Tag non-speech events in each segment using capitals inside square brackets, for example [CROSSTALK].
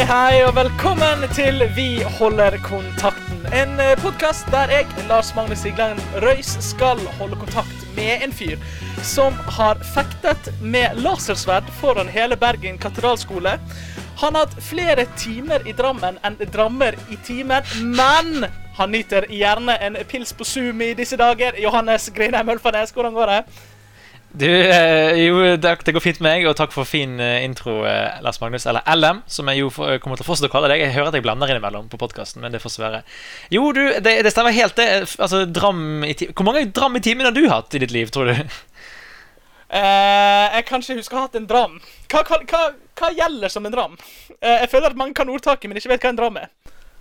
Hei, hei, og velkommen til Vi holder kontakten. En podkast der jeg, Lars Magne Sigland Røys, skal holde kontakt med en fyr som har fektet med lasersverd foran hele Bergen katedralskole. Han har hatt flere timer i Drammen enn drammer i timen, men han nyter gjerne en pils på Zoom i disse dager. Johannes Grinheim Ølfarnes, hvordan går det? Du, eh, jo, det, går fint med meg, og takk for fin eh, intro, eh, Lars Magnus. Eller LM, som jeg jo kommer til å fortsette å kalle deg. Jeg hører at jeg blander innimellom på podkasten, men det får så. Jo, du, det, det stemmer helt, det. Altså, dram i Hvor mange dram i timen har du hatt i ditt liv, tror du? [LAUGHS] Eh, jeg kanskje husker å ha hatt en dram. Hva, hva, hva, hva gjelder som en dram? Eh, jeg føler at mange kan ordtaket, men ikke vet hva en dram er.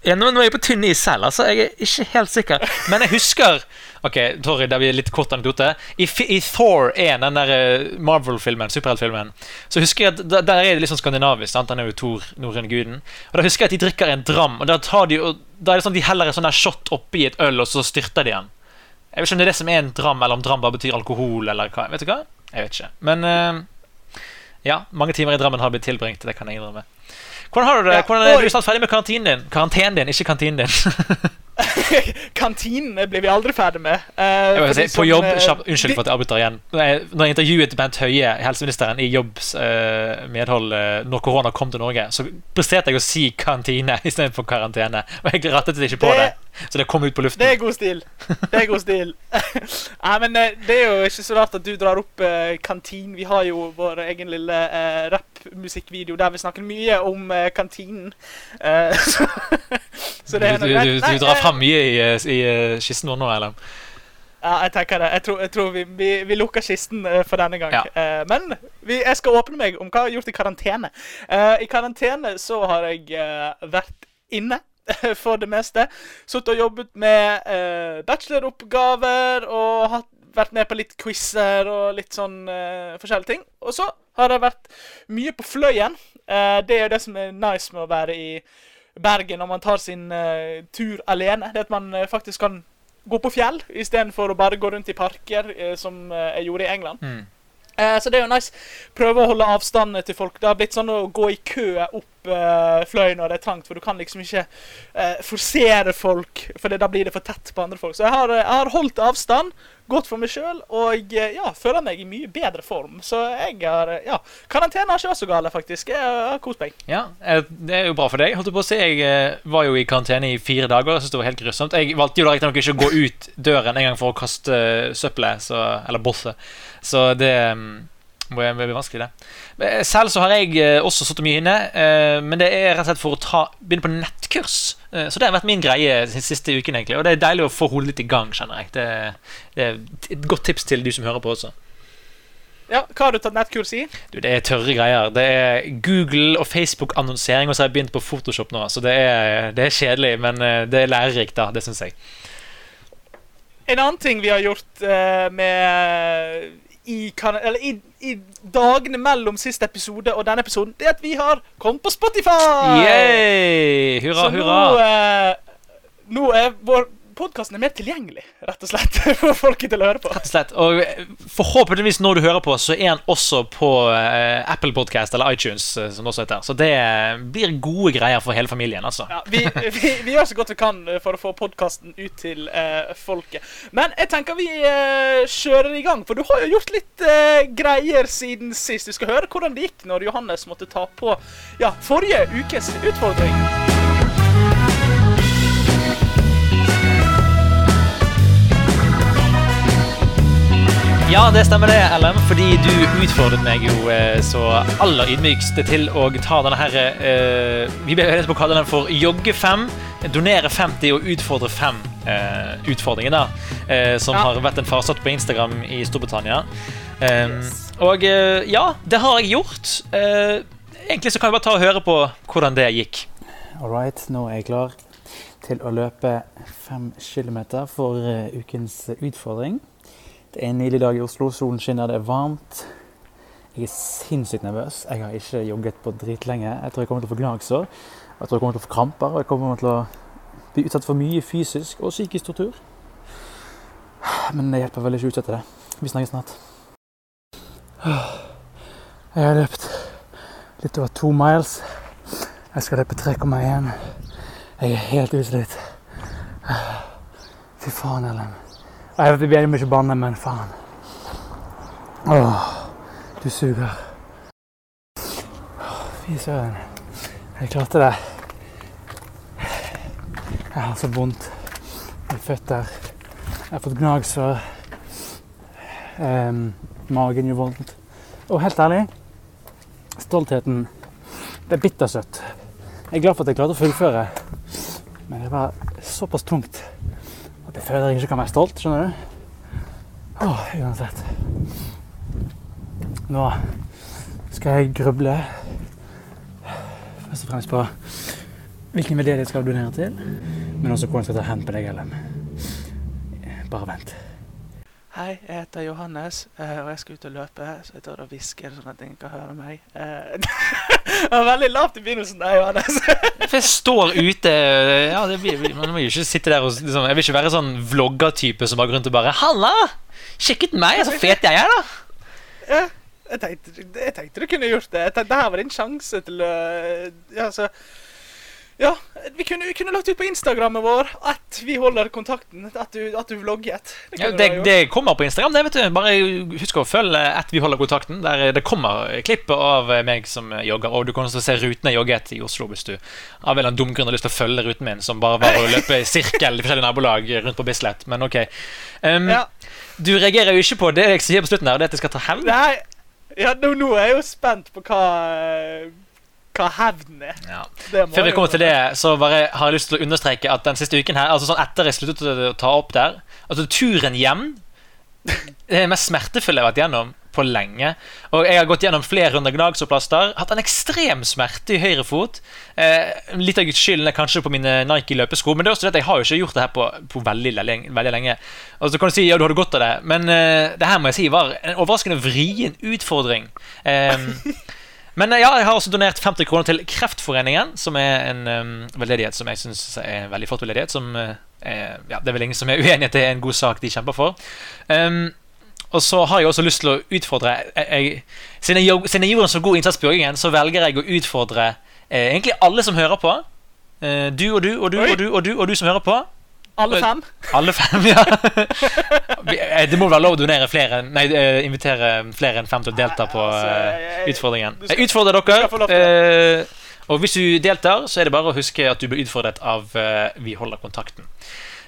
Ja, nå, nå er jeg på tynn is selv, altså. Jeg er ikke helt sikker. Men jeg husker Ok, Torry, det blir litt kort anekdote. I, I Thor 1, den der eh, Marvel-filmen, superheltfilmen, så husker jeg at der er det litt sånn skandinavisk. sant? Han er jo Thor, norrøne guden. Og da husker jeg at de drikker en dram, og da, tar de, og da er det sånn de heller en sånn der shot oppi et øl, og så styrter de den. Jeg vet ikke om det er det som er en dram, eller om dram bare betyr alkohol, eller hva. Vet du hva? Jeg vet ikke. Men uh, ja, mange timer i Drammen har blitt tilbringt, det kan jeg innrømme. Hvordan har du det? Ja, Hvordan er du snart ferdig med karantinen din? Karantenen din, ikke kantinen din. [LAUGHS] Kantinen blir vi aldri ferdig med. Uh, Jeg si, på jobb, kjapp, Unnskyld de- for at jeg avbryter igjen. Når jeg, når jeg intervjuet Bent Høie, helseministeren, i Jobbs uh, medhold uh, når korona kom til Norge, så presterte jeg å si kantine [LAUGHS] istedenfor karantene. Og jeg rettet ikke på det, Det- så det kom ut på luften. Det er god stil. Det er god stil. [LAUGHS] Nei, men eh, det er jo ikke så rart at du drar opp eh, kantin. Vi har jo vår egen lille eh, rappmusikkvideo der vi snakker mye om eh, kantinen. Eh, [LAUGHS] så, så du, det er noe du, Nei, du drar eh, fram mye i, i, i eh, kisten vår nå, eller? Ja, jeg tenker det. Jeg tror, jeg tror vi, vi, vi lukker kisten eh, for denne gang. Ja. Eh, men vi, jeg skal åpne meg om hva jeg har gjort i karantene. Eh, I karantene så har jeg eh, vært inne. [LAUGHS] For det meste. Sittet og jobbet med eh, bacheloroppgaver og hatt, vært med på litt quizer og litt sånn eh, forskjellige ting. Og så har jeg vært mye på Fløyen. Eh, det er jo det som er nice med å være i Bergen når man tar sin eh, tur alene. Det at man eh, faktisk kan gå på fjell istedenfor å bare gå rundt i parker, eh, som jeg gjorde i England. Mm. Eh, så det er jo nice. Prøve å holde avstand til folk. Det har blitt sånn å gå i kø opp eh, fløy når det er trangt, for du kan liksom ikke uh, forsere folk, for da blir det for tett på andre folk. Så jeg har, jeg har holdt avstand, gått for meg sjøl, og eh, ja, føler meg i mye bedre form. Så jeg har Ja. Karantene har ikke vært så gale, faktisk. Jeg har kost meg. Ja, Det er jo bra for deg. holdt du på å si Jeg var jo i karantene i fire dager. Jeg synes det var helt grusomt Jeg valgte jo da riktignok ikke å gå ut døren en gang for å kaste søppelet, eller bosset. Så det mm, må jeg- blir vanskelig, det. Selv så har jeg eh, også sittet mye inne, eh, men det er rett og slett for å ta, begynne på nettkurs. Eh, Så det har vært min greie den siste uken, egentlig. Og det er deilig å få hodet litt i gang, kjenner jeg. Det, det er et godt tips til du som hører på også. Ja, Hva har du tatt nettkurs i? Du, det er tørre greier. Det er Google og Facebook-annonsering, og så har jeg begynt på Photoshop nå. Så det er, det er kjedelig, men eh, det er lærerikt, da. Det syns jeg. En annen ting vi har gjort uh, med i, kan, eller i, i dagene mellom siste episode og denne episoden, det er at vi har kommet på Spotify! Yay! Hurra, Så hurra. nå, eh, nå er vår podkasten mer tilgjengelig, rett og slett, [LAUGHS] for folket til å høre på. Rett og slett. Og eh, forhåpentligvis når du hører på, så er den også på eh, Apple Podcast eller iTunes, eh, som det også heter. Så det blir gode greier for hele familien, altså. Ja, vi, vi, vi [LAUGHS] gjør så godt vi kan for å få podkasten ut til eh, folket. Men jeg tenker vi eh, kjører i gang, for du har jo gjort litt eh, greier siden sist. Vi skal høre hvordan det gikk når Johannes måtte ta på ja, forrige ukes utfordring. Ja, det stemmer det, LM, fordi du utfordret meg jo eh, så aller ydmykst til å ta denne her eh, Vi ble enige på å kalle den for Jogge 5. Donere 50 og utfordre 5 eh, utfordringer, da. Eh, som Ja. har vært en farsott på Instagram i Storbritannia. Yes. Og eh, ja, det har jeg gjort. Eh, egentlig så kan vi bare ta og høre på hvordan det gikk. All right, nå er jeg klar til å løpe fem kilometer for ukens utfordring. Det er en nydelig dag i Oslo. Solen skinner, det er varmt. Jeg er sinnssykt nervøs. Jeg har ikke jogget på dritlenge. Jeg tror jeg kommer til å få gnagsår. Jeg tror jeg kommer til å få kramper, og jeg kommer til å bli utsatt for mye fysisk og psykisk tortur. Men det hjelper vel ikke å utsette det. Vi snakkes snart. Jeg har løpt litt over to miles. Jeg skal løpe 3,1. Jeg er helt utslitt. Fy faen, Ellen. Jeg vet jeg blir ikke banne, men faen. Åh, du suger. Fy søren. Jeg klarte det. Jeg har så vondt i føtter. Jeg har fått gnagsår. Um, magen gjør vondt. Og helt ærlig, stoltheten Det er bittersøtt. Jeg er glad for at jeg klarte å fullføre, men det var såpass tungt at jeg føler ikke kan være stolt. Skjønner du? Åh, uansett. Nå skal jeg gruble først og fremst på hvilken skal jeg donere til, men også hvordan jeg skal ta hen på deg, Ellen. Bare vent. Hei, jeg heter Johannes, eh, og jeg skal ut og løpe, så jeg tør å hviske sånn at ingen kan høre meg. [LAUGHS] Eh, Det var veldig lavt i begynnelsen der, Johannes. For jeg står ute ja, det blir, Man må jo ikke sitte der og liksom, Jeg vil ikke være sånn vloggertype som bare går rundt og bare 'Halla! Sjekk ut meg, så fet jeg er, da!' Ja, jeg tenkte, jeg tenkte du kunne gjort det. Jeg tenkte, det her var din sjanse til å Ja, så Ja, vi kunne, vi kunne lagt ut på Instagrammen vår at vi holder kontakten. At du, at du vlogget. Det Ja, det, det kommer på Instagram. det vet du Bare husk å følge at vi holder kontakten. Der Det kommer klipp av meg som jogger. Og du kan også se ruten jeg jogget i Oslo hvis du av en eller annen dum grunn har lyst til å følge ruten min, som bare var å løpe i sirkel i forskjellige nabolag rundt på Bislett. Men ok. Um, Ja. Du reagerer jo ikke på det jeg sier på slutten her, det at jeg skal ta hevn. Ja, nå, nå er jeg jo spent på hva hva hevn er. Ja. Det Før vi kommer til det, så bare har jeg lyst til å understreke at den siste uken her, altså sånn etter jeg sluttet å ta opp der Altså turen hjem Det er det mest smertefulle jeg har vært gjennom på lenge. Og jeg har gått gjennom flere runder gnagsårplaster. Hatt en ekstrem smerte i høyre fot. Eh, litt av skylden er kanskje på mine Nike løpesko, men det er også det at jeg har jo ikke gjort det her på, på veldig, veldig lenge. Og så kan du si ja, du hadde godt av det, men eh, det her må jeg si var en overraskende vrien utfordring. Eh, [LAUGHS] men eh, ja, jeg har også donert 50 kroner til Kreftforeningen, som er en um, veldedighet som jeg syns er en veldig flott veldedighet. Som, uh, er- ja, det er vel ingen som er uenig i at det er en god sak de kjemper for. Um, og så har jeg også lyst til å utfordre jeg, jeg, siden, jeg, siden jeg gjorde en så god innsats på joggingen, så velger jeg å utfordre eh, egentlig alle som hører på. Eh, du og du og du Oi. og du og du og du som hører på. Alle fem? Alle fem, ja. Eh, Det må være lov å donere flere Nei, eh, invitere flere enn fem til å delta på Altså, eh, utfordringen. Jeg utfordrer dere. Og hvis du deltar, så er det bare å huske at du blir utfordret av Vi holder kontakten.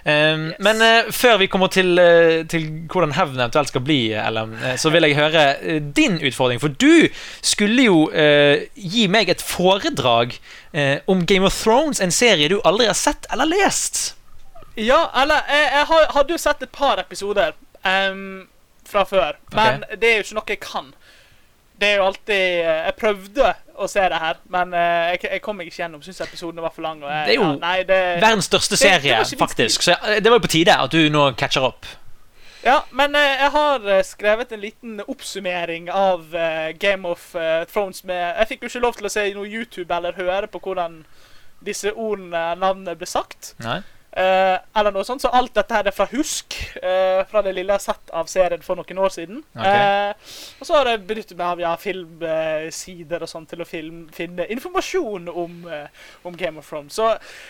Um, Yes. Men før vi kommer til, til hvordan hevn eventuelt skal bli, Ellen, så vil jeg høre din utfordring. For du skulle jo gi meg et foredrag om Game of Thrones, en serie du aldri har sett eller lest. Ja, eller jeg, jeg har, hadde jo sett et par episoder um, fra før. Men det er jo ikke noe jeg kan. Det er jo alltid eh, Jeg prøvde å se det her, men eh, jeg, jeg kom meg ikke gjennom. Syns episodene var for lange. Jeg, Det er jo ja, nei, det, Verdens største det- det serie, ikke min faktisk. Så eh, det var jo på tide at du nå catcher opp. Ja, men jeg har skrevet en liten oppsummering av Game of Thrones med Jeg fikk jo ikke lov til å se noe YouTube eller høre på hvordan disse ordene, navnene, ble sagt. Nei? Eh, eller noe sånt, Så alt dette her er fra husk. eh, fra det lille jeg har sett av serien for noen år siden. Okay. Eh, og så har jeg benyttet meg av ja, filmsider og sånn til å film, finne informasjon om, eh, om Game of Thrones. Så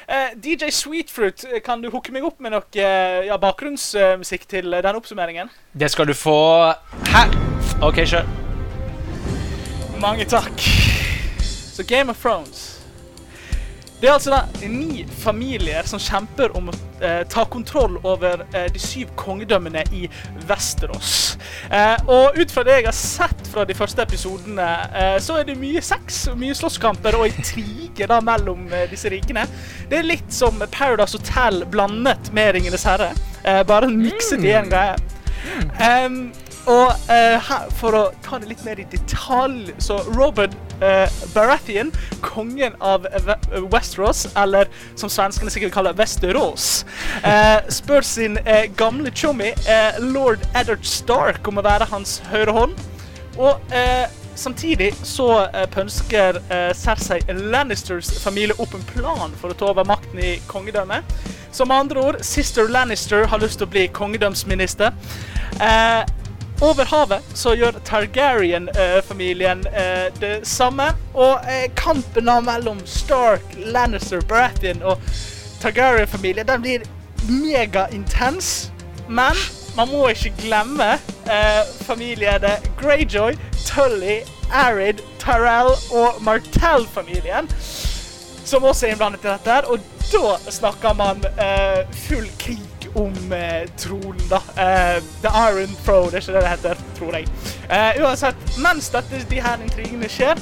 eh, DJ Sweetfruit, kan du hooke meg opp med noe eh, ja, bakgrunnsmusikk til den oppsummeringen? Det skal du få her. Ok, kjør. Mange takk. Så Game of Thrones Det er altså da ni familier som kjemper om å eh, ta kontroll over eh, de syv kongedømmene i Vesterås. Eh, og ut fra det jeg har sett fra de første episodene, eh, så er det mye sex, og mye slåsskamper og intriger da mellom eh, disse rikene. Det er litt som Paradise Hotel blandet med Ringenes herre. Eh, bare mikset i én greie. Um, og her, for å ta det litt mer i detalj, så Robert Baratheon, kongen av Ve- Westeros, eller som svenskene sikkert kaller Westerås, eh, spør sin eh, gamle chummy, eh, lord Eddard Stark, om å være hans høyre hånd. Og eh, samtidig så eh, pønsker eh, Cersei Lannisters familie opp en plan for å ta over makten i kongedømmet. Så med andre ord, sister Lannister har lyst til å bli kongedømsminister. Eh, over havet så gjør Targaryen-familien eh, det samme. Og eh, kampen mellom Stark, Lannister, Baratheon og Targaryen-familien blir megaintens. Men man må ikke glemme eh, familiene Greyjoy, Tully, Arid, Tyrell og Martell-familien. Som også er innblandet i dette. Og da snakker man eh, full krig om eh, tronen, da. Eh, The Iron Throne, det er ikke det det heter, tror jeg. Eh, uansett, mens dette, de her intrigene skjer,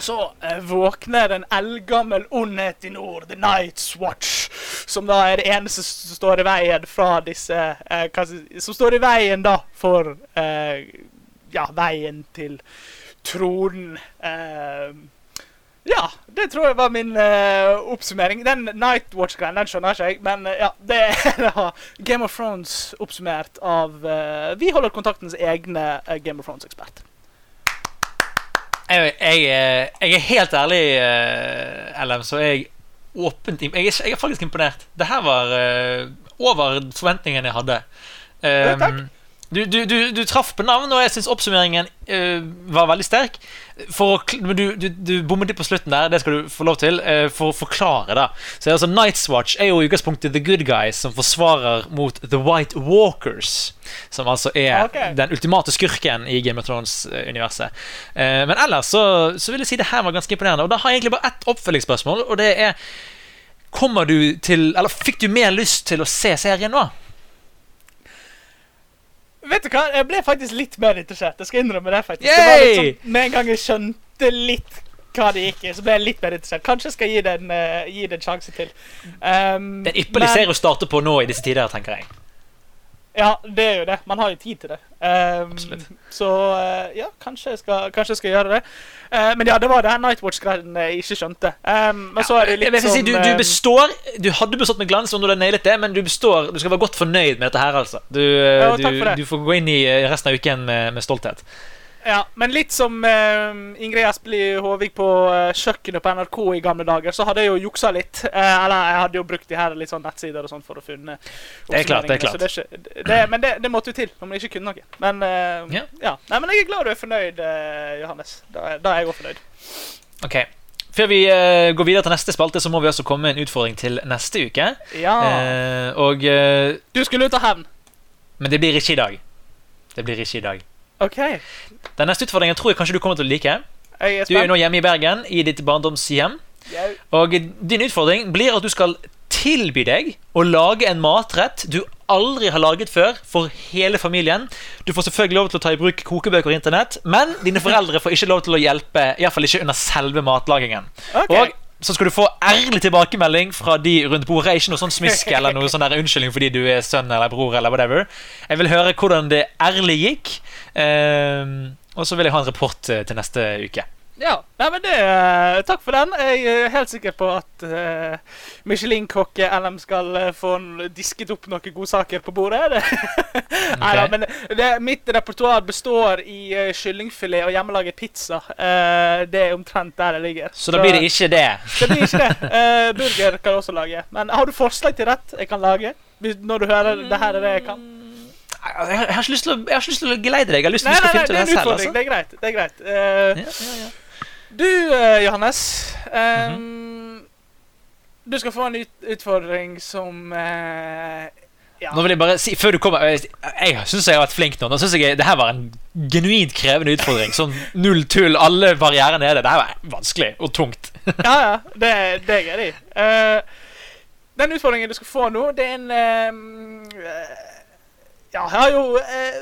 så eh, våkner en eldgammel ondhet i nord, The Night's Watch, som da er det eneste som står i veien fra disse eh, Som står i veien, da, for eh, Ja, veien til tronen. Eh, ja, det tror jeg var min uh, oppsummering. Den Nightwatch-greien den skjønner ikke jeg, men uh, ja, det er [LAUGHS] Game of Thrones oppsummert av uh, Vi holder kontaktens egne Game of Thrones-ekspert. Jeg, jeg, jeg er helt ærlig, LM, så er jeg åpent jeg er, jeg er faktisk imponert. Det her var over forventningene jeg hadde. Ja, takk. Du, du, du, du traff på navn, og jeg syns oppsummeringen uh, var veldig sterk. For å, men du, du, du bommet på slutten der, det skal du få lov til. uh, for å forklare, da. Så altså, Night's Watch er jo i utgangspunktet the good guys som forsvarer mot The White Walkers. Som altså er okay. den ultimate skurken i Game of Thrones-universet. Uh, men ellers så, så vil jeg si det her var ganske imponerende. Og da har jeg egentlig bare ett oppfølgingsspørsmål, og det er Kommer du til Eller fikk du mer lyst til å se serien nå? Vet du hva, jeg ble faktisk litt mer interessert. Jeg skal innrømme det. faktisk. Det var litt sånn, Med en gang jeg skjønte litt hva det gikk i, så ble jeg litt mer interessert. Kanskje jeg skal gi det en, uh, gi det en sjanse til. Um, Det er en ypperlig serie å starte på nå i disse tider, tenker jeg. Ja, det er jo det. Man har jo tid til det. Um, så uh, ja, kanskje jeg skal, kanskje jeg skal gjøre det. Uh, men ja, det var det her Nightwatch-greien jeg ikke skjønte. Um, men så er det litt sånn si, du, du eh, består Du hadde bestått med glans, om du hadde nailet det, men du består Du skal være godt fornøyd med dette her, altså. Du, eh, Ja, du, du får gå inn i eh, resten av uken med, med stolthet. Ja, men litt som eh, Ingrid Espelid Håvik på eh, kjøkkenet på NRK i gamle dager, så hadde jeg jo juksa litt. Eh, eller jeg hadde jo brukt de her litt sånn nettsider og sånn for å finne Det er klart, det er klart. det er ikke, det, men det, det måtte jo til når man ikke kunne noe. Men eh, Ja. ja. Nei, men jeg er glad du er fornøyd, eh, Johannes. Da, da er jeg òg fornøyd. Ok Før vi uh, går videre til neste spalte, så må vi også komme med en utfordring til neste uke. Ja. Uh, og uh, Du skulle ut av hevn. Men det blir ikke i dag. Det blir ikke i dag. OK. Den neste utfordringen tror jeg kanskje du kommer til å like. Er Du er nå hjemme i Bergen, i ditt barndomshjem. Og din utfordring blir at du skal tilby deg å lage en matrett du aldri har laget før for hele familien. Du får selvfølgelig lov til å ta i bruk kokebøker og internett, men dine foreldre får ikke lov til å hjelpe, iallfall ikke under selve matlagingen. Okay. Og så skal du få ærlig tilbakemelding fra de rundt bordet. Ikke noe sånn smisk [LAUGHS] eller noe sånn der unnskyldning fordi du er sønn eller bror. eller whatever Jeg vil høre hvordan det ærlig gikk. Ehm, og så vil jeg ha en rapport eh, til neste uke. Ja. Nei, men det, eh, takk for den. Jeg er helt sikker på at uh, Michelin-kokke LM skal eh, få disket opp noen godsaker på bordet. [LAUGHS] Det. Neida, men det, mitt repertoar består i uh, kyllingfilet og hjemmelaget pizza. Uh, det er omtrent der det ligger. Så da blir det ikke det. [LAUGHS] Det blir ikke det. Uh, burger kan jeg også lage. Men har du forslag til rett jeg kan lage? Når du hører det her er det jeg kan? Jeg har, ikke lyst til å, jeg har ikke lyst til å geleide deg. Jeg har lyst til Nei, at du skal finne det ut av det selv. Altså. Det er greit. det er greit. Uh, Ja, ja, ja. Du, uh, Johannes. um, mm -hmm. Du skal få en ut utfordring som uh, ja. Nå vil jeg bare si, før du kommer Jeg, jeg syns jeg har vært flink nå. Nå synes jeg Det her var en genuint krevende utfordring. Sånn null tull, alle barrierer nede. Det her var vanskelig og tungt. [LAUGHS] ja, ja. Det, det er greit. Uh, den utfordringen du skal få nå, det er en eh, Ja, har jo eh,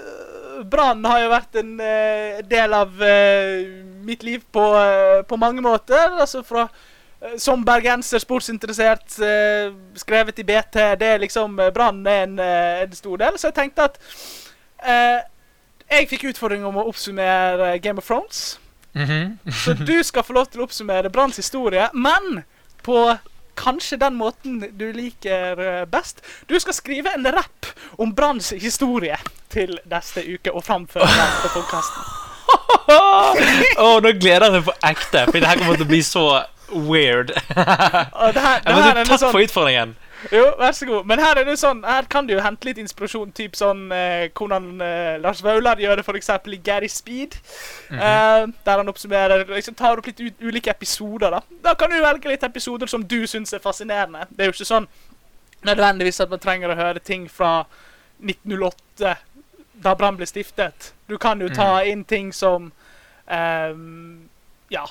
Brann har jo vært en eh, del av eh, mitt liv på, eh, på mange måter. Altså fra eh, som bergenser, sportsinteressert, eh, skrevet i BT. Det er liksom Brann er en, en stor del. Så jeg tenkte at eh, Jeg fikk utfordring om å oppsummere Game of Thrones. Mhm. Så du skal få lov til å oppsummere Branns historie, men på kanskje den måten du liker eh, best. Du skal skrive en rapp om Branns historie til neste uke og framføre den [LAUGHS] på podkasten. oh, [LAUGHS] nå gleder jeg meg på ekte, for det her kommer til å bli så weird. Det her, [LAUGHS] det er takk sånn for utfordringen. Jo, vær så god. Men her er det sånn, her kan du jo hente litt inspirasjon. Typ sånn eh, hvordan eh, Lars Vaular gjør det f.eks. i Gary Speed. eh, der han oppsummerer liksom tar opp litt ulike episoder. Da Da kan du velge litt episoder som du syns er fascinerende. Det er jo ikke sånn nødvendigvis at man trenger å høre ting fra 1908, da Brann ble stiftet. Du kan jo ta inn ting som ehm, Ja,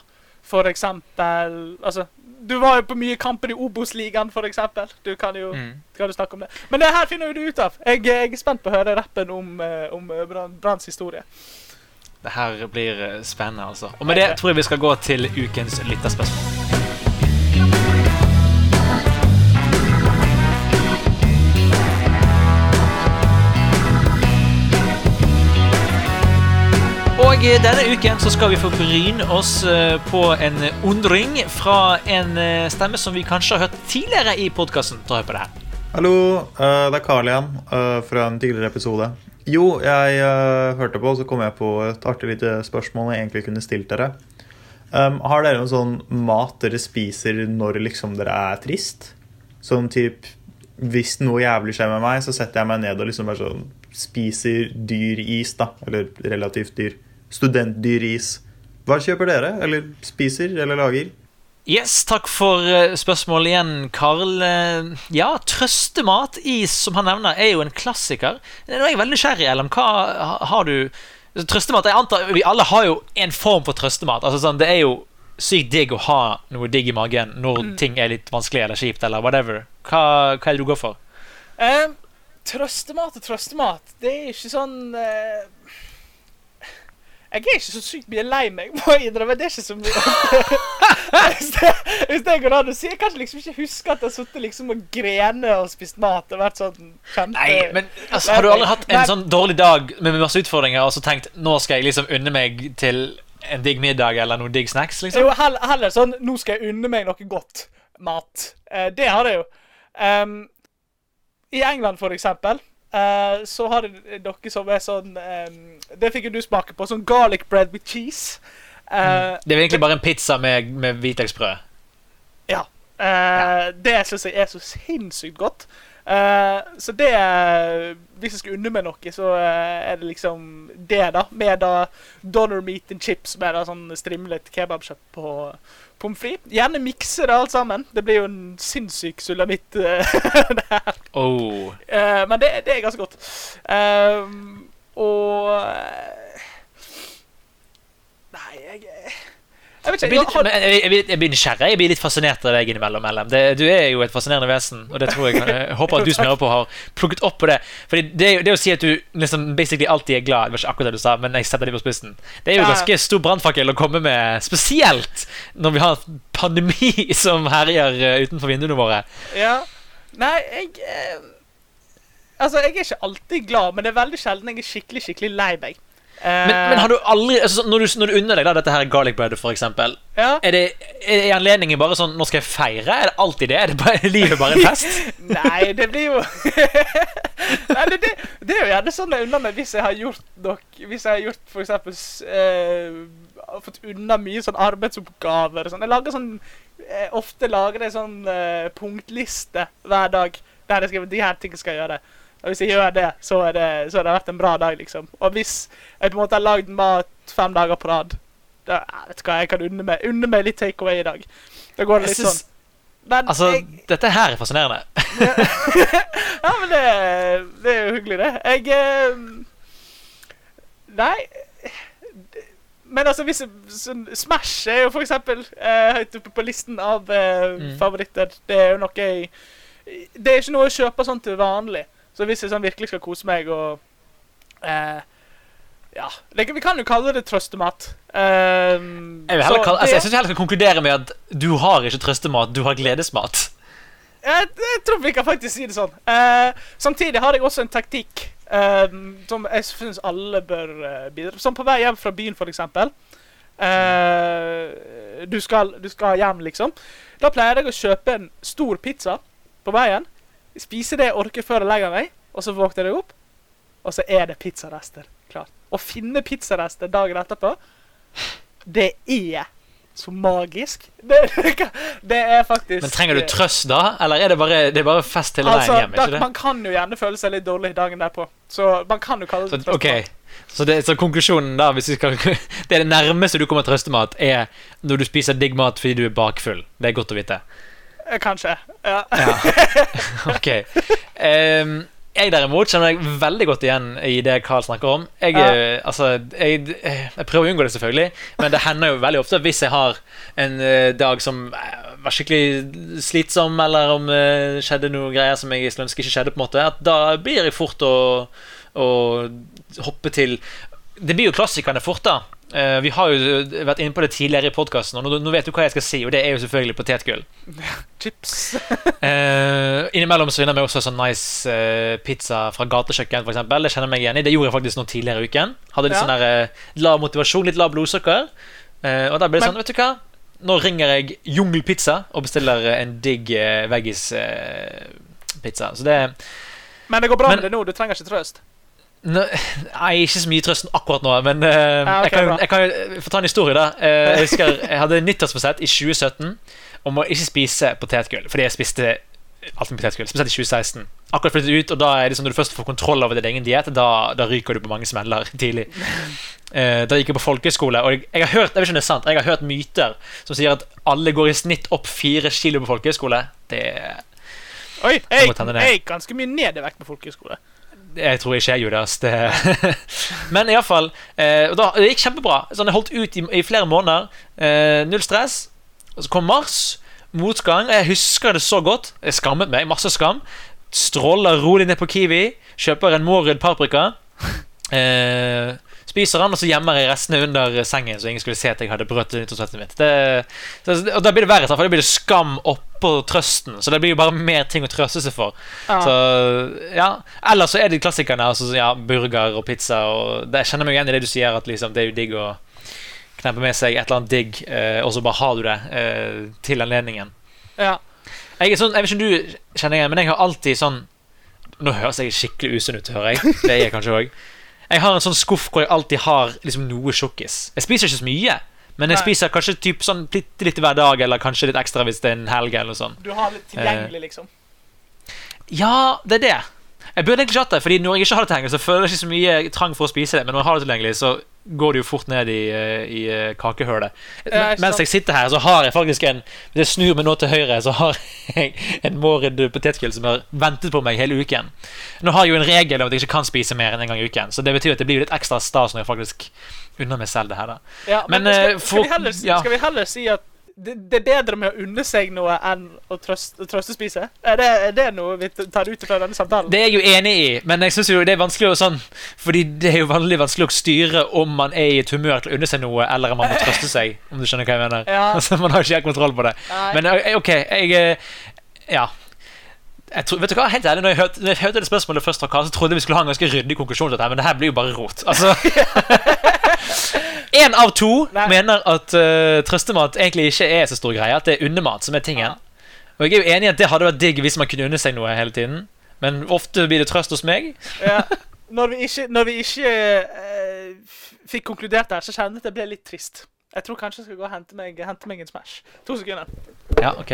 for eksempel Altså, du var jo på mye kamper i Obos-ligaen, for eksempel. Du kan jo Mm. kan du snakke om det. Men det her finner jo du ut av. Jeg, jeg er spent på å høre rappen om, eh, om eh, Branns historie. Det her blir eh, spennende, altså. Og med det tror jeg vi skal gå til ukens lytterspørsmål. Og eh, denne uken så skal vi få bryne oss eh, på en undring fra en eh, stemme som vi kanskje har hørt tidligere i podkasten. Ta hør på det her. Hallo, det er Carl igjen fra en tidligere episode. Jo, jeg hørte på, og så kom jeg på et artig lite spørsmål jeg egentlig kunne stilt dere. Har dere noen sånn mat dere spiser når liksom dere er trist? Sånn typ Hvis noe jævlig skjer med meg, så setter jeg meg ned og liksom bare sånn spiser dyr is, da. Eller relativt dyr. Studentdyris. Hva kjøper dere? Eller spiser? Eller lager? Yes, takk for eh, spørsmålet igjen, Karl. Eh, Ja, trøstemat, is, som han nevner, er jo en klassiker. Nå er jeg veldig nysgjerrig, Ellen. Hva har du Trøstemat, jeg antar Vi alle har jo en form for trøstemat. Altså sånn, Det er jo sykt digg å ha noe digg i magen når ting er litt vanskelig eller kjipt eller whatever. Hva, hva er det du går for? Um, trøstemat og trøstemat, det er ikke sånn eh, Jeg er ikke så sykt mye lei meg, må jeg innrømme. Det er ikke så mye [LAUGHS] hvis, det, hvis det går an å si. Jeg kan liksom ikke huske at jeg har sittet liksom og grene og spist mat og vært sånn kjempe Nei, men altså, Har du aldri hatt en sånn dårlig dag med masse utfordringer og så tenkt nå skal jeg liksom unne meg til en digg middag eller noen digg snacks? liksom? Jo, heller, heller sånn Nå skal jeg unne meg noe godt mat. Eh, det har jeg jo. Um, I England, for eksempel, eh, så har dere som er sånn um, Det fikk jo du smake på. Sånn garlic bread with cheese. Eh, Det er egentlig bare en pizza med, med hvitløksbrød. Ja. Eh, Det syns jeg er så sinnssykt godt. Eh, så det Hvis jeg skal unne meg noe, så eh, er det liksom det, da. Med da donner meat and chips med da sånn strimlet kebabkjøtt på pommes frites. Gjerne mikse det alt sammen. Det blir jo en sinnssyk sulamitt. eh, [LAUGHS] det her. Oh. Uh, men det, det er ganske godt. Uh, og Nei, jeg Jeg vet Jeg blir, litt, har- jeg, blir- jeg blir nysgjerrig. Jeg blir litt fascinert av deg innimellom. mellom, Det, du er jo et fascinerende vesen, og det tror jeg, jeg [LAUGHS] håper at du som hører på, har plukket opp på det. Fordi det, det å si at du liksom basically alltid er glad, det var ikke akkurat det du sa, men jeg setter det på spissen. Det er jo ganske stor brannfakkel å komme med, spesielt når vi har en pandemi [LAUGHS] som herjer eh, utenfor vinduene våre. Ja. Nei, jeg eh, Altså, jeg er ikke alltid glad, men det er veldig sjelden jeg er skikkelig skikkelig lei meg. Eh, Men, men har du aldri altså, når, du, når du unner deg da, dette her garlic breadet, for eksempel, ja. er det er anledningen bare sånn Nå skal jeg feire? Er det alltid det? Er det bare, [LAUGHS] livet bare en fest? [LAUGHS] Nei, det blir jo [LAUGHS] Nei, det, det, det er jo gjerne sånn jeg unner meg hvis jeg har gjort nok Hvis jeg har gjort eksempel eh, Fått unna mye sånn arbeidsoppgaver og sånn. Jeg lager sånn eh, Ofte lager jeg sånn eh, punktliste hver dag der jeg skriver de her tingene skal jeg gjøre. Og hvis jeg gjør det, så er det, så har det vært en bra dag, liksom. Og hvis jeg på en måte har lagd mat fem dager på rad, da vet du hva, jeg kan unne meg, unne meg litt takeaway i dag. Da går det litt synes- sånn. Men Altså, jeg, dette her er fascinerende. [LAUGHS] ja, men det, det er jo hyggelig, det. Jeg eh, Nei Men altså, hvis sånn, Smash er jo for eksempel eh, høyt oppe på listen av eh, Mm. favoritter. Det er jo noe jeg Det er ikke noe jeg kjøper sånn til vanlig. Så hvis jeg sånn virkelig skal kose meg og eh, Ja. Det, vi kan jo kalle det trøstemat. Um, Jeg, så kalle, altså, jeg synes jeg heller skal konkludere med at du har ikke trøstemat, du har gledesmat. Jeg, jeg tror vi kan faktisk si det sånn. Eh, samtidig har jeg også en taktikk eh, som jeg syns alle bør uh, bidra Som på vei hjem fra byen, for eksempel. Eh, du, skal, du skal hjem, liksom. Da pleier jeg å kjøpe en stor pizza på veien. Spise det jeg orker før jeg legger meg, og så våkner jeg opp, og så er det pizzarester klart. Å finne pizzarester dagen etterpå, det er så magisk. Det, [LAUGHS] det, er faktisk Men trenger du trøst da, eller er det bare, det er bare fest hele Altså, veien hjem? ikke det? man kan jo gjerne føle seg litt dårlig dagen derpå. Så man kan jo kalle Så, det trøstemat. ok, så, det, så konklusjonen da, skal, [LAUGHS] det er det nærmeste du kommer trøstemat, er når du spiser digg mat fordi du er bakfull. Det er godt å vite. Eh, Kanskje. Ja. [LAUGHS] Ok. Um, jeg derimot kjenner meg veldig godt igjen i det Carl snakker om. Jeg, Ja. eh, altså, jeg, jeg prøver å unngå det, selvfølgelig, men det hender jo veldig ofte hvis jeg har en eh, dag som var skikkelig slitsom, eller om det skjedde noe greier som jeg skulle ønske ikke skjedde, på en måte, at da blir jeg fort å, å hoppe til Det blir jo klassikerne fort, da. Uh, vi har jo vært inne på det tidligere i podkasten, og nå, nå vet du hva jeg skal si, og det er jo selvfølgelig potetgull. [LAUGHS] Chips. uh, [LAUGHS] innimellom så vinner vi også sånn nice uh, pizza fra gatekjøkken, eksempel Det kjenner jeg meg igjen i. Det gjorde jeg faktisk nå tidligere i uken. Hadde litt Ja. sånn der eh, lav motivasjon, litt lav blodsukker. Eh, og da ble det Men- sånn, vet du hva? Nå ringer jeg Jungelpizza og bestiller eh, en digg veggis-pizza. så det Men det går bra Men- med det nå. Du trenger ikke trøst. Nei, ikke så mye trøsten akkurat nå, men uh, Ja, okay, jeg, kan, jeg kan jo få ta en historie, da. Uh, jeg husker jeg hadde nyttårsforsett i 2017 om å ikke spise potetgull, fordi jeg spiste alt med potetgull, spesielt i 2016. Akkurat flyttet ut, og da er det sånn når du først får kontroll over din egen diett, da, da ryker du på mange smeller [LAUGHS] tidlig. Uh, da gikk jeg på folkehøyskole, og jeg, jeg har hørt jeg vet ikke om det er sant, jeg har hørt myter som sier at alle går i snitt opp fire kilo på folkehøyskole. Det Oi, Jeg jeg, jeg gikk ganske mye ned i vekt på folkehøyskole. Jeg tror ikke jeg gjorde det. [LAUGHS] Men iallfall eh, da, Det gikk kjempebra. Sånn, jeg holdt ut i, i flere måneder. Eh, null stress. Og så kom mars. Motgang. Jeg husker det så godt. Jeg skammet meg. Masse skam. Stråler rolig ned på Kiwi. Kjøper en Mårud paprika. [LAUGHS] Eh, spiser den, og så gjemmer jeg restene under sengen, så ingen skulle se at jeg hadde brøt nyttårsrettet mitt. Det, og da blir det verre, for da blir det skam oppå trøsten. Så det blir jo bare mer ting å trøste seg for. Ja. Så ja Ellers så er det klassikerne. Altså, ja, burger og pizza. Og det, jeg kjenner meg igjen i det du sier, at liksom, det er jo digg å kneppe med seg et eller annet digg, eh, og så bare har du det eh, til anledningen. ja. Jeg, sånn, jeg vet ikke om du kjenner igjen, men jeg har alltid sånn Nå høres jeg skikkelig usunn ut, hører jeg. Det er jeg kanskje òg. Jeg har en sånn skuff hvor jeg alltid har liksom noe tjukkis. Jeg spiser ikke så mye, men jeg Nei. spiser kanskje typ sånn litt, litt hver dag, eller kanskje litt ekstra hvis det er en helg. eller noe sånt Du har litt tilgjengelig, liksom. Ja, det er det. Jeg burde egentlig ikke hatt det, Fordi når jeg ikke har det tilgjengelig, så føler jeg ikke så mye trang for å spise det. Men når jeg har det tilgjengelig, så går det jo fort ned i, eh, i eh, kakehølet. Men- Mens jeg sitter her, så har jeg faktisk en Hvis jeg snur meg nå til høyre, så har jeg en Mårud potetgull som har ventet på meg hele uken. Nå har jeg jo en regel om at jeg ikke kan spise mer enn en gang i uken, så det betyr at det blir litt ekstra stas når jeg faktisk unner meg selv det her. da Ja, men, Men, skal, eh, skal, vi heller, ja. skal vi heller si at det, det er bedre med å unne seg noe enn å trøste, trøstespise? Er det, er det noe vi tar ut fra denne samtalen? Det er jeg jo enig i, men jeg synes jo det er vanskelig å sånn Fordi det er jo vanlig vanskelig å styre om man er i et humør til å unne seg noe, eller om man må trøste seg. Om du skjønner hva jeg mener. Ja. [LAUGHS] Altså, Man har ikke helt kontroll på det. Nei. Men eh, ok, jeg eh, Ja. Jeg tror, vet du hva, helt ærlig, når jeg, hørte, når jeg hørte det spørsmålet først fra Karl, så trodde jeg vi skulle ha en ganske ryddig konklusjon. til dette, Men det her blir jo bare rot. Altså [LAUGHS] Én av to Nei. mener at uh, trøstemat egentlig ikke er så stor greie. At det er unnemat som er tingen. Og jeg er jo enig i at det hadde vært digg hvis man kunne unne seg noe hele tiden. Men ofte blir det trøst hos meg. Ja. [LAUGHS] Når vi ikke, når vi ikke uh, fikk konkludert der, så kjente jeg at det ble litt trist. Jeg tror kanskje jeg skal gå og hente meg, hente meg en Smash. To sekunder. Ja, ok.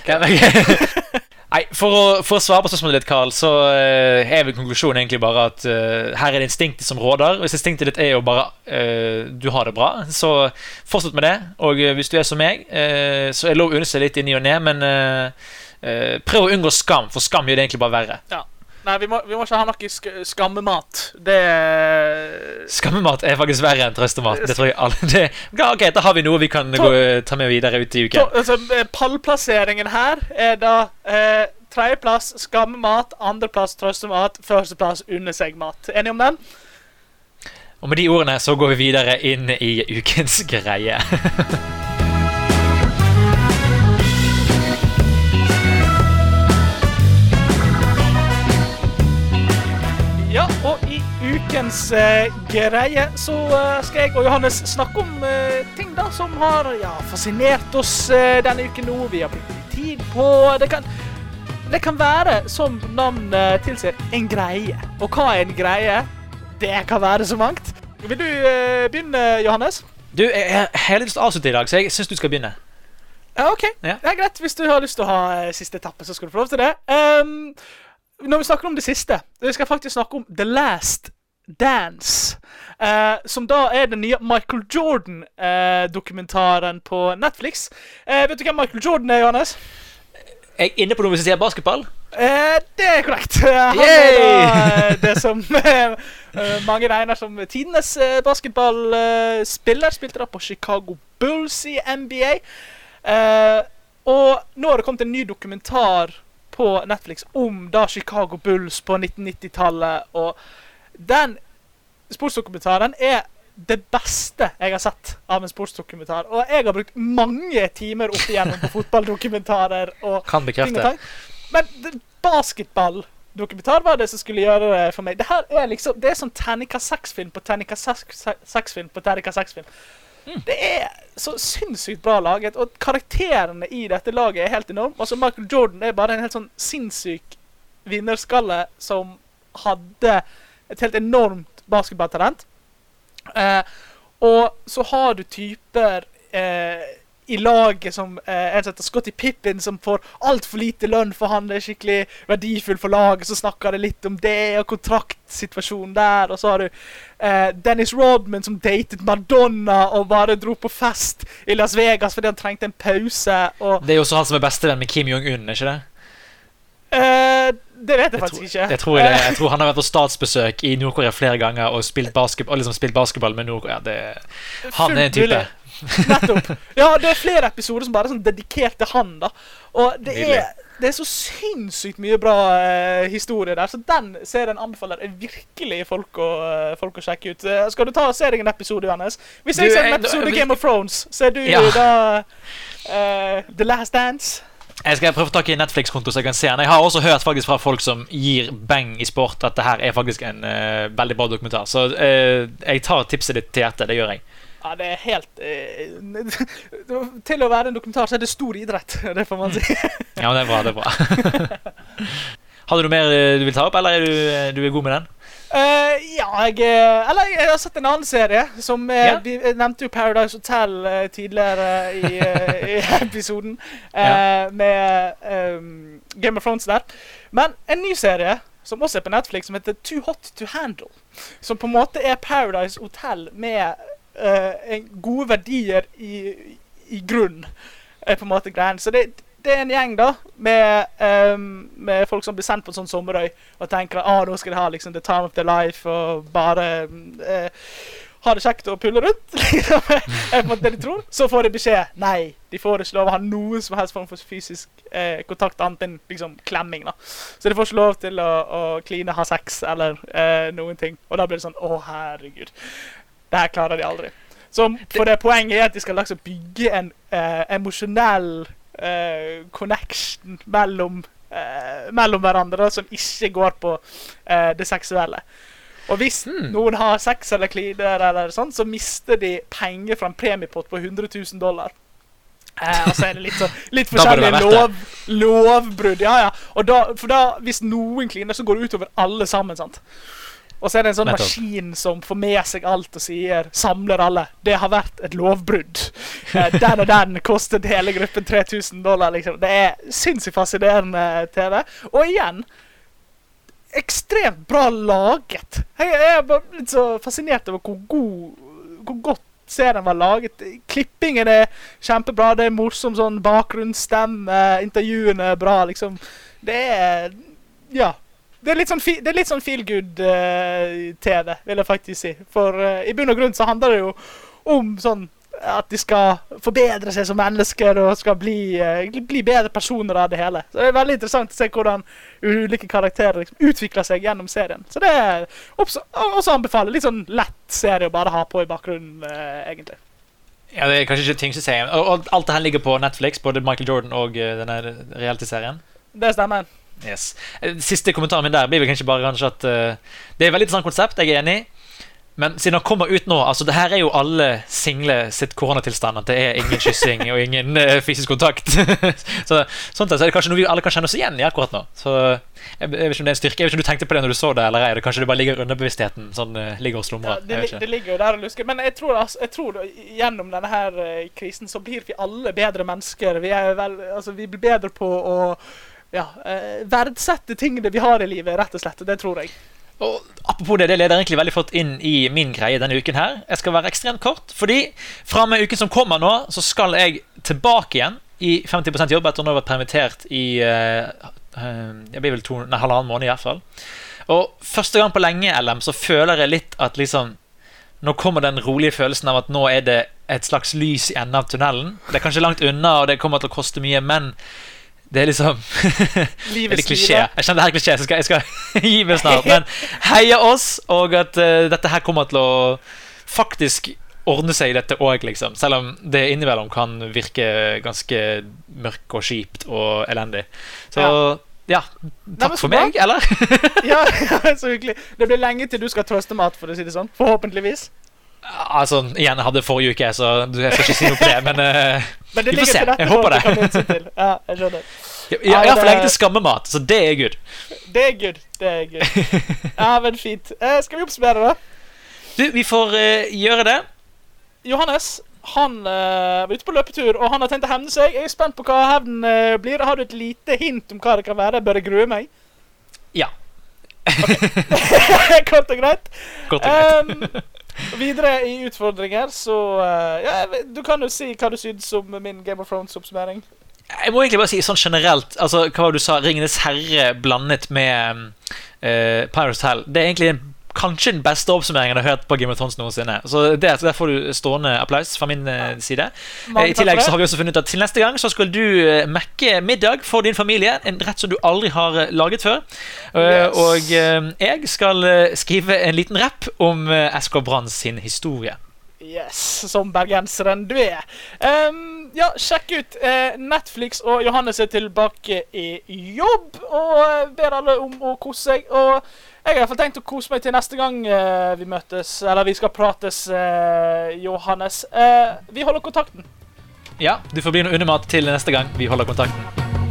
okay. ok. [LAUGHS] Nei, for å, for å svare på spørsmålet ditt, Carl, så uh, er vel konklusjonen egentlig bare at uh, her er det instinktet som råder. Hvis instinktet ditt er jo bare uh, du har det bra, så fortsett med det. Og hvis du er som meg, så er det lov å unne seg litt i ny og ne, men prøv å unngå skam, for skam gjør det egentlig bare verre. Nei, vi må, vi må ikke ha noe sk skammemat. Det Skammemat er faktisk verre enn trøstemat. Det tror jeg alle [LAUGHS] det, ja, Ok, Da har vi noe vi kan To- gå, ta med videre ut i to, uken. altså, eh, Pallplasseringen her er da eh, tredjeplass skammemat, andreplass trøstemat, førsteplass unne seg-mat. Enig om den? Og med de ordene så går vi videre inn i ukens greie. [LAUGHS] ukens eh, greie så eh, skal jeg og Johannes snakke om eh, ting da som har ja, fascinert oss eh, denne uken nå. Vi har brukt tid på Det kan, det kan være, som navnet tilsier, en greie. Og hva er en greie? Det kan være så mangt. Vil du eh, begynne, Johannes? Du, jeg jeg har lyst til å avslutte i dag, så jeg syns du skal begynne. Ja, OK. Ja. Det er greit. Hvis du har lyst til å ha eh, siste etappe, så skal du få lov til det. Um, når vi snakker om det siste, vi skal faktisk snakke om The Last Dance. eh, som da er den nye Michael Jordan-dokumentaren på Netflix. Eh, vet du hvem Michael Jordan er, Johannes? Jeg er inne på noe hvis jeg sier basketball. Eh, det er korrekt. Han [LAUGHS] Han er da eh, det som eh, [LAUGHS] eh, mange regner som tidenes eh, basketballspiller. Spilte da på Chicago Bulls i NBA. Eh, og nå har det kommet en ny dokumentar på Netflix om da Chicago Bulls på 1990-tallet. Og den sportsdokumentaren er det beste jeg har sett av en sportsdokumentar. Og jeg har brukt mange timer opp igjennom på [LAUGHS] fotballdokumentarer. og Kan bekrefte. Men basketballdokumentar var det som skulle gjøre det for meg. Det her er liksom, det er sånn terningkast seks-film på terningkast seks-film på terningkast seks-film. Det er så sinnssykt bra laget, og karakterene i dette laget er helt enorme. Altså Michael Jordan er bare en helt sånn sinnssyk vinnerskalle som hadde et helt enormt basketballtalent. Eh, og så har du typer eh, i laget som eh, en heter Scotty Pippen, som får altfor lite lønn for han er skikkelig verdifull for laget. Så snakker det litt om det og kontraktsituasjonen der. Og så har du eh, Dennis Rodman som datet Madonna og bare dro på fest i Las Vegas fordi han trengte en pause. Det er jo også han som er bestevenn med Kim Jong-un, er ikke det? eh, Det vet jeg, Jeg faktisk tror, ikke. jeg, tror jeg, jeg [LAUGHS] tror han har vært på statsbesøk i Nord-Korea flere ganger og spilt, basket, og liksom spilt basketball med Nord-Korea. Det- Han er en type. Nettopp. Ja, det er flere episoder som bare er sånn dedikert til han, da. Og det er, det er så sinnssykt mye bra uh, historie der, så den serien anbefaler jeg virkelig folk å, uh, folk å sjekke ut. Uh, skal du ta og se deg en episode, Johannes? Hvis jeg ser en episode Game of Thrones, så er du Ja. da The Last Dance. Jeg skal prøve å få tak i Netflix-konto så jeg kan se den. Jeg har også hørt faktisk fra folk som gir bang i sport at det her er faktisk en uh, veldig bra dokumentar. Så uh, jeg tar tipset ditt til hjertet. Det gjør jeg. Ja, det er helt eh, [LAUGHS] Til å være en dokumentar så er det stor idrett, [LAUGHS] det får man si. Ja, men det er bra. det er bra [LAUGHS] Har du mer eh, du vil ta opp, eller er du, du er god med den? Eh, ja, jeg eh, Eller jeg har sett en annen serie. Som eh, Ja. Vi nevnte jo Paradise Hotel uh, tidligere i, [LAUGHS] i episoden. Uh, Ja. Med um, Game of Thrones der. Men en ny serie som også er på Netflix, som heter Too Hot To Handle. Som på en måte er Paradise Hotel med gode verdier i, i grunn. Er på en måte greien. Så det, det er en gjeng da med, um, med folk som blir sendt på en sånn sommerøy og tenker at ah, nå skal de ha liksom the time of their life og bare uh, ha det kjekt og pulle rundt. [LAUGHS] liksom, det de tror. Så får de beskjed nei, de får ikke lov å ha noen som helst form for fysisk uh, kontakt annet enn liksom klemming. da. Så de får ikke lov til å, kline, ha sex eller uh, noen ting. Og da blir det sånn å herregud. Det her klarer de aldri. Så for det poenget er at de skal liksom bygge en emosjonell eh, connection mellom, uh, mellom hverandre som ikke går på uh, det seksuelle. Og hvis Hmm. noen har sex eller kliner, eller sånn, så mister de penger fra en premiepott på 100 000 dollar. Eh, og så er det litt, så, litt [LAUGHS] forskjellige lov, lovbrudd. Ja, ja. Og da, for da, hvis noen kliner, så går det utover alle sammen. sant? Og så er det en sånn Nettopp. maskin som får med seg alt og sier samler alle. Det har vært et lovbrudd. Eh, den og den kostet hele gruppen 3000 dollar. liksom. Det er sinnssykt fascinerende TV. Og igjen ekstremt bra laget. Jeg jeg er bare litt så fascinert over hvor god Hvor godt serien var laget. Klippingen er kjempebra. Det er morsom sånn bakgrunnsstemme. Intervjuene er bra, liksom. Det er Ja. Det er litt sånn, det er litt sånn feel good-TV, vil jeg faktisk si. For uh, i bunn og grunn så handler det jo om sånn at de skal forbedre seg som mennesker og skal bli, eh, bli bedre personer av det hele. Så Det er veldig interessant å se hvordan ulike karakterer liksom utvikler seg gjennom serien. Så det er også, også anbefaler litt sånn lett serie å bare ha på i bakgrunnen, eh, egentlig. Ja, Det er kanskje ikke tyngste serien. Og, og alt det her ligger på Netflix, både Michael Jordan og uh, denne reality-serien. Det stemmer. Yes. Eh, Siste kommentaren min der blir vel kanskje bare kanskje at uh, det er et veldig interessant konsept. Jeg er enig. Men siden han kommer ut nå altså det her er jo alle single sitt koronatilstand. At det er ingen kyssing og ingen uh, fysisk kontakt. [LAUGHS] så sånn sett så er det kanskje noe vi alle kan kjenne oss igjen i akkurat nå. Så jeg, jeg vet ikke om det er en styrke Jeg vet ikke om du tenkte på det når du så det, eller er det kanskje det bare ligger under bevisstheten? Sånn uh, ligger og Ja, det, det ligger jo der og lusker. Men jeg tror, altså, jeg tror gjennom denne her krisen så blir vi alle bedre mennesker. Vi, er vel, altså, vi blir bedre på å ja, eh, verdsette tingene vi har i livet, rett og slett. Det tror jeg. Og apropos det, det leder egentlig veldig flott inn i min greie denne uken her. Jeg skal være ekstremt kort, fordi fra og med uken som kommer nå, så skal jeg tilbake igjen i 50 jobb etter å ha vært permittert i uh, Jeg blir vel to, nei, halvannen måned i hvert fall. Og første gang på lenge, LM, så føler jeg litt at liksom Nå kommer den rolige følelsen av at nå er det et slags lys i enden av tunnelen. Det er kanskje langt unna, og det kommer til å koste mye, men det er liksom [LAUGHS] Livets klisjé? Jeg kjenner det her er klisjé, så skal, jeg skal [LAUGHS] gi meg snart. Men [LAUGHS] heia oss, og at uh, dette her kommer til å faktisk ordne seg, dette òg, liksom. Selv om det innimellom kan virke ganske mørkt og kjipt og elendig. Så ja, Ja. takk så for meg, eller? Ja, ja, så hyggelig. Det blir lenge til du skal trøste mat, for å si det sånn. Forhåpentligvis. Altså, igjen, jeg hadde forrige uke, så jeg skal ikke si noe på det, men uh, [LAUGHS] Men det Vi får se. Jeg håper det. Ja, jeg skjønner. for lenge til skammemat, så det er good. Det er good. Det er good. [LAUGHS] Ja, men fint. Uh, skal vi oppsummere, da? Du, vi får uh, gjøre det. Johannes han uh, var ute på løpetur, og han har tenkt å hevne seg. Jeg er spent på hva hevnen eh, blir. Har du et lite hint om hva det kan være? Bør jeg grue meg? Ja. [LAUGHS] Kort og greit. Kort og greit. Um, videre i utfordringer, så eh, ja, Du kan jo si hva du syns om min Game of Thrones-oppsummering. Jeg må egentlig bare si sånn generelt altså, Hva var det du sa? 'Ringenes herre' blandet med uh, Pirates Hell. Det er egentlig en, kanskje den beste oppsummeringen jeg har hørt på Game of Thrones noensinne. Så der, Der får du stående applaus fra min eh, side. Eh, I tillegg så har vi også funnet ut at til neste gang så skal du uh, mekke middag for din familie. En rett som du aldri har eh, laget før. Eh, Yes. Og eh, jeg skal eh, skrive en liten rapp om SK Brann sin historie. Yes, som bergenseren du er. Um, ja, sjekk ut uh, Netflix, og Johannes er tilbake i jobb. Og eh, ber alle om å kose seg. Og jeg har tenkt å kose meg til neste gang uh, vi møtes, eller vi skal prates, uh, Johannes. Uh, vi holder kontakten. Ja, du får bli noe undermat til neste gang vi holder kontakten.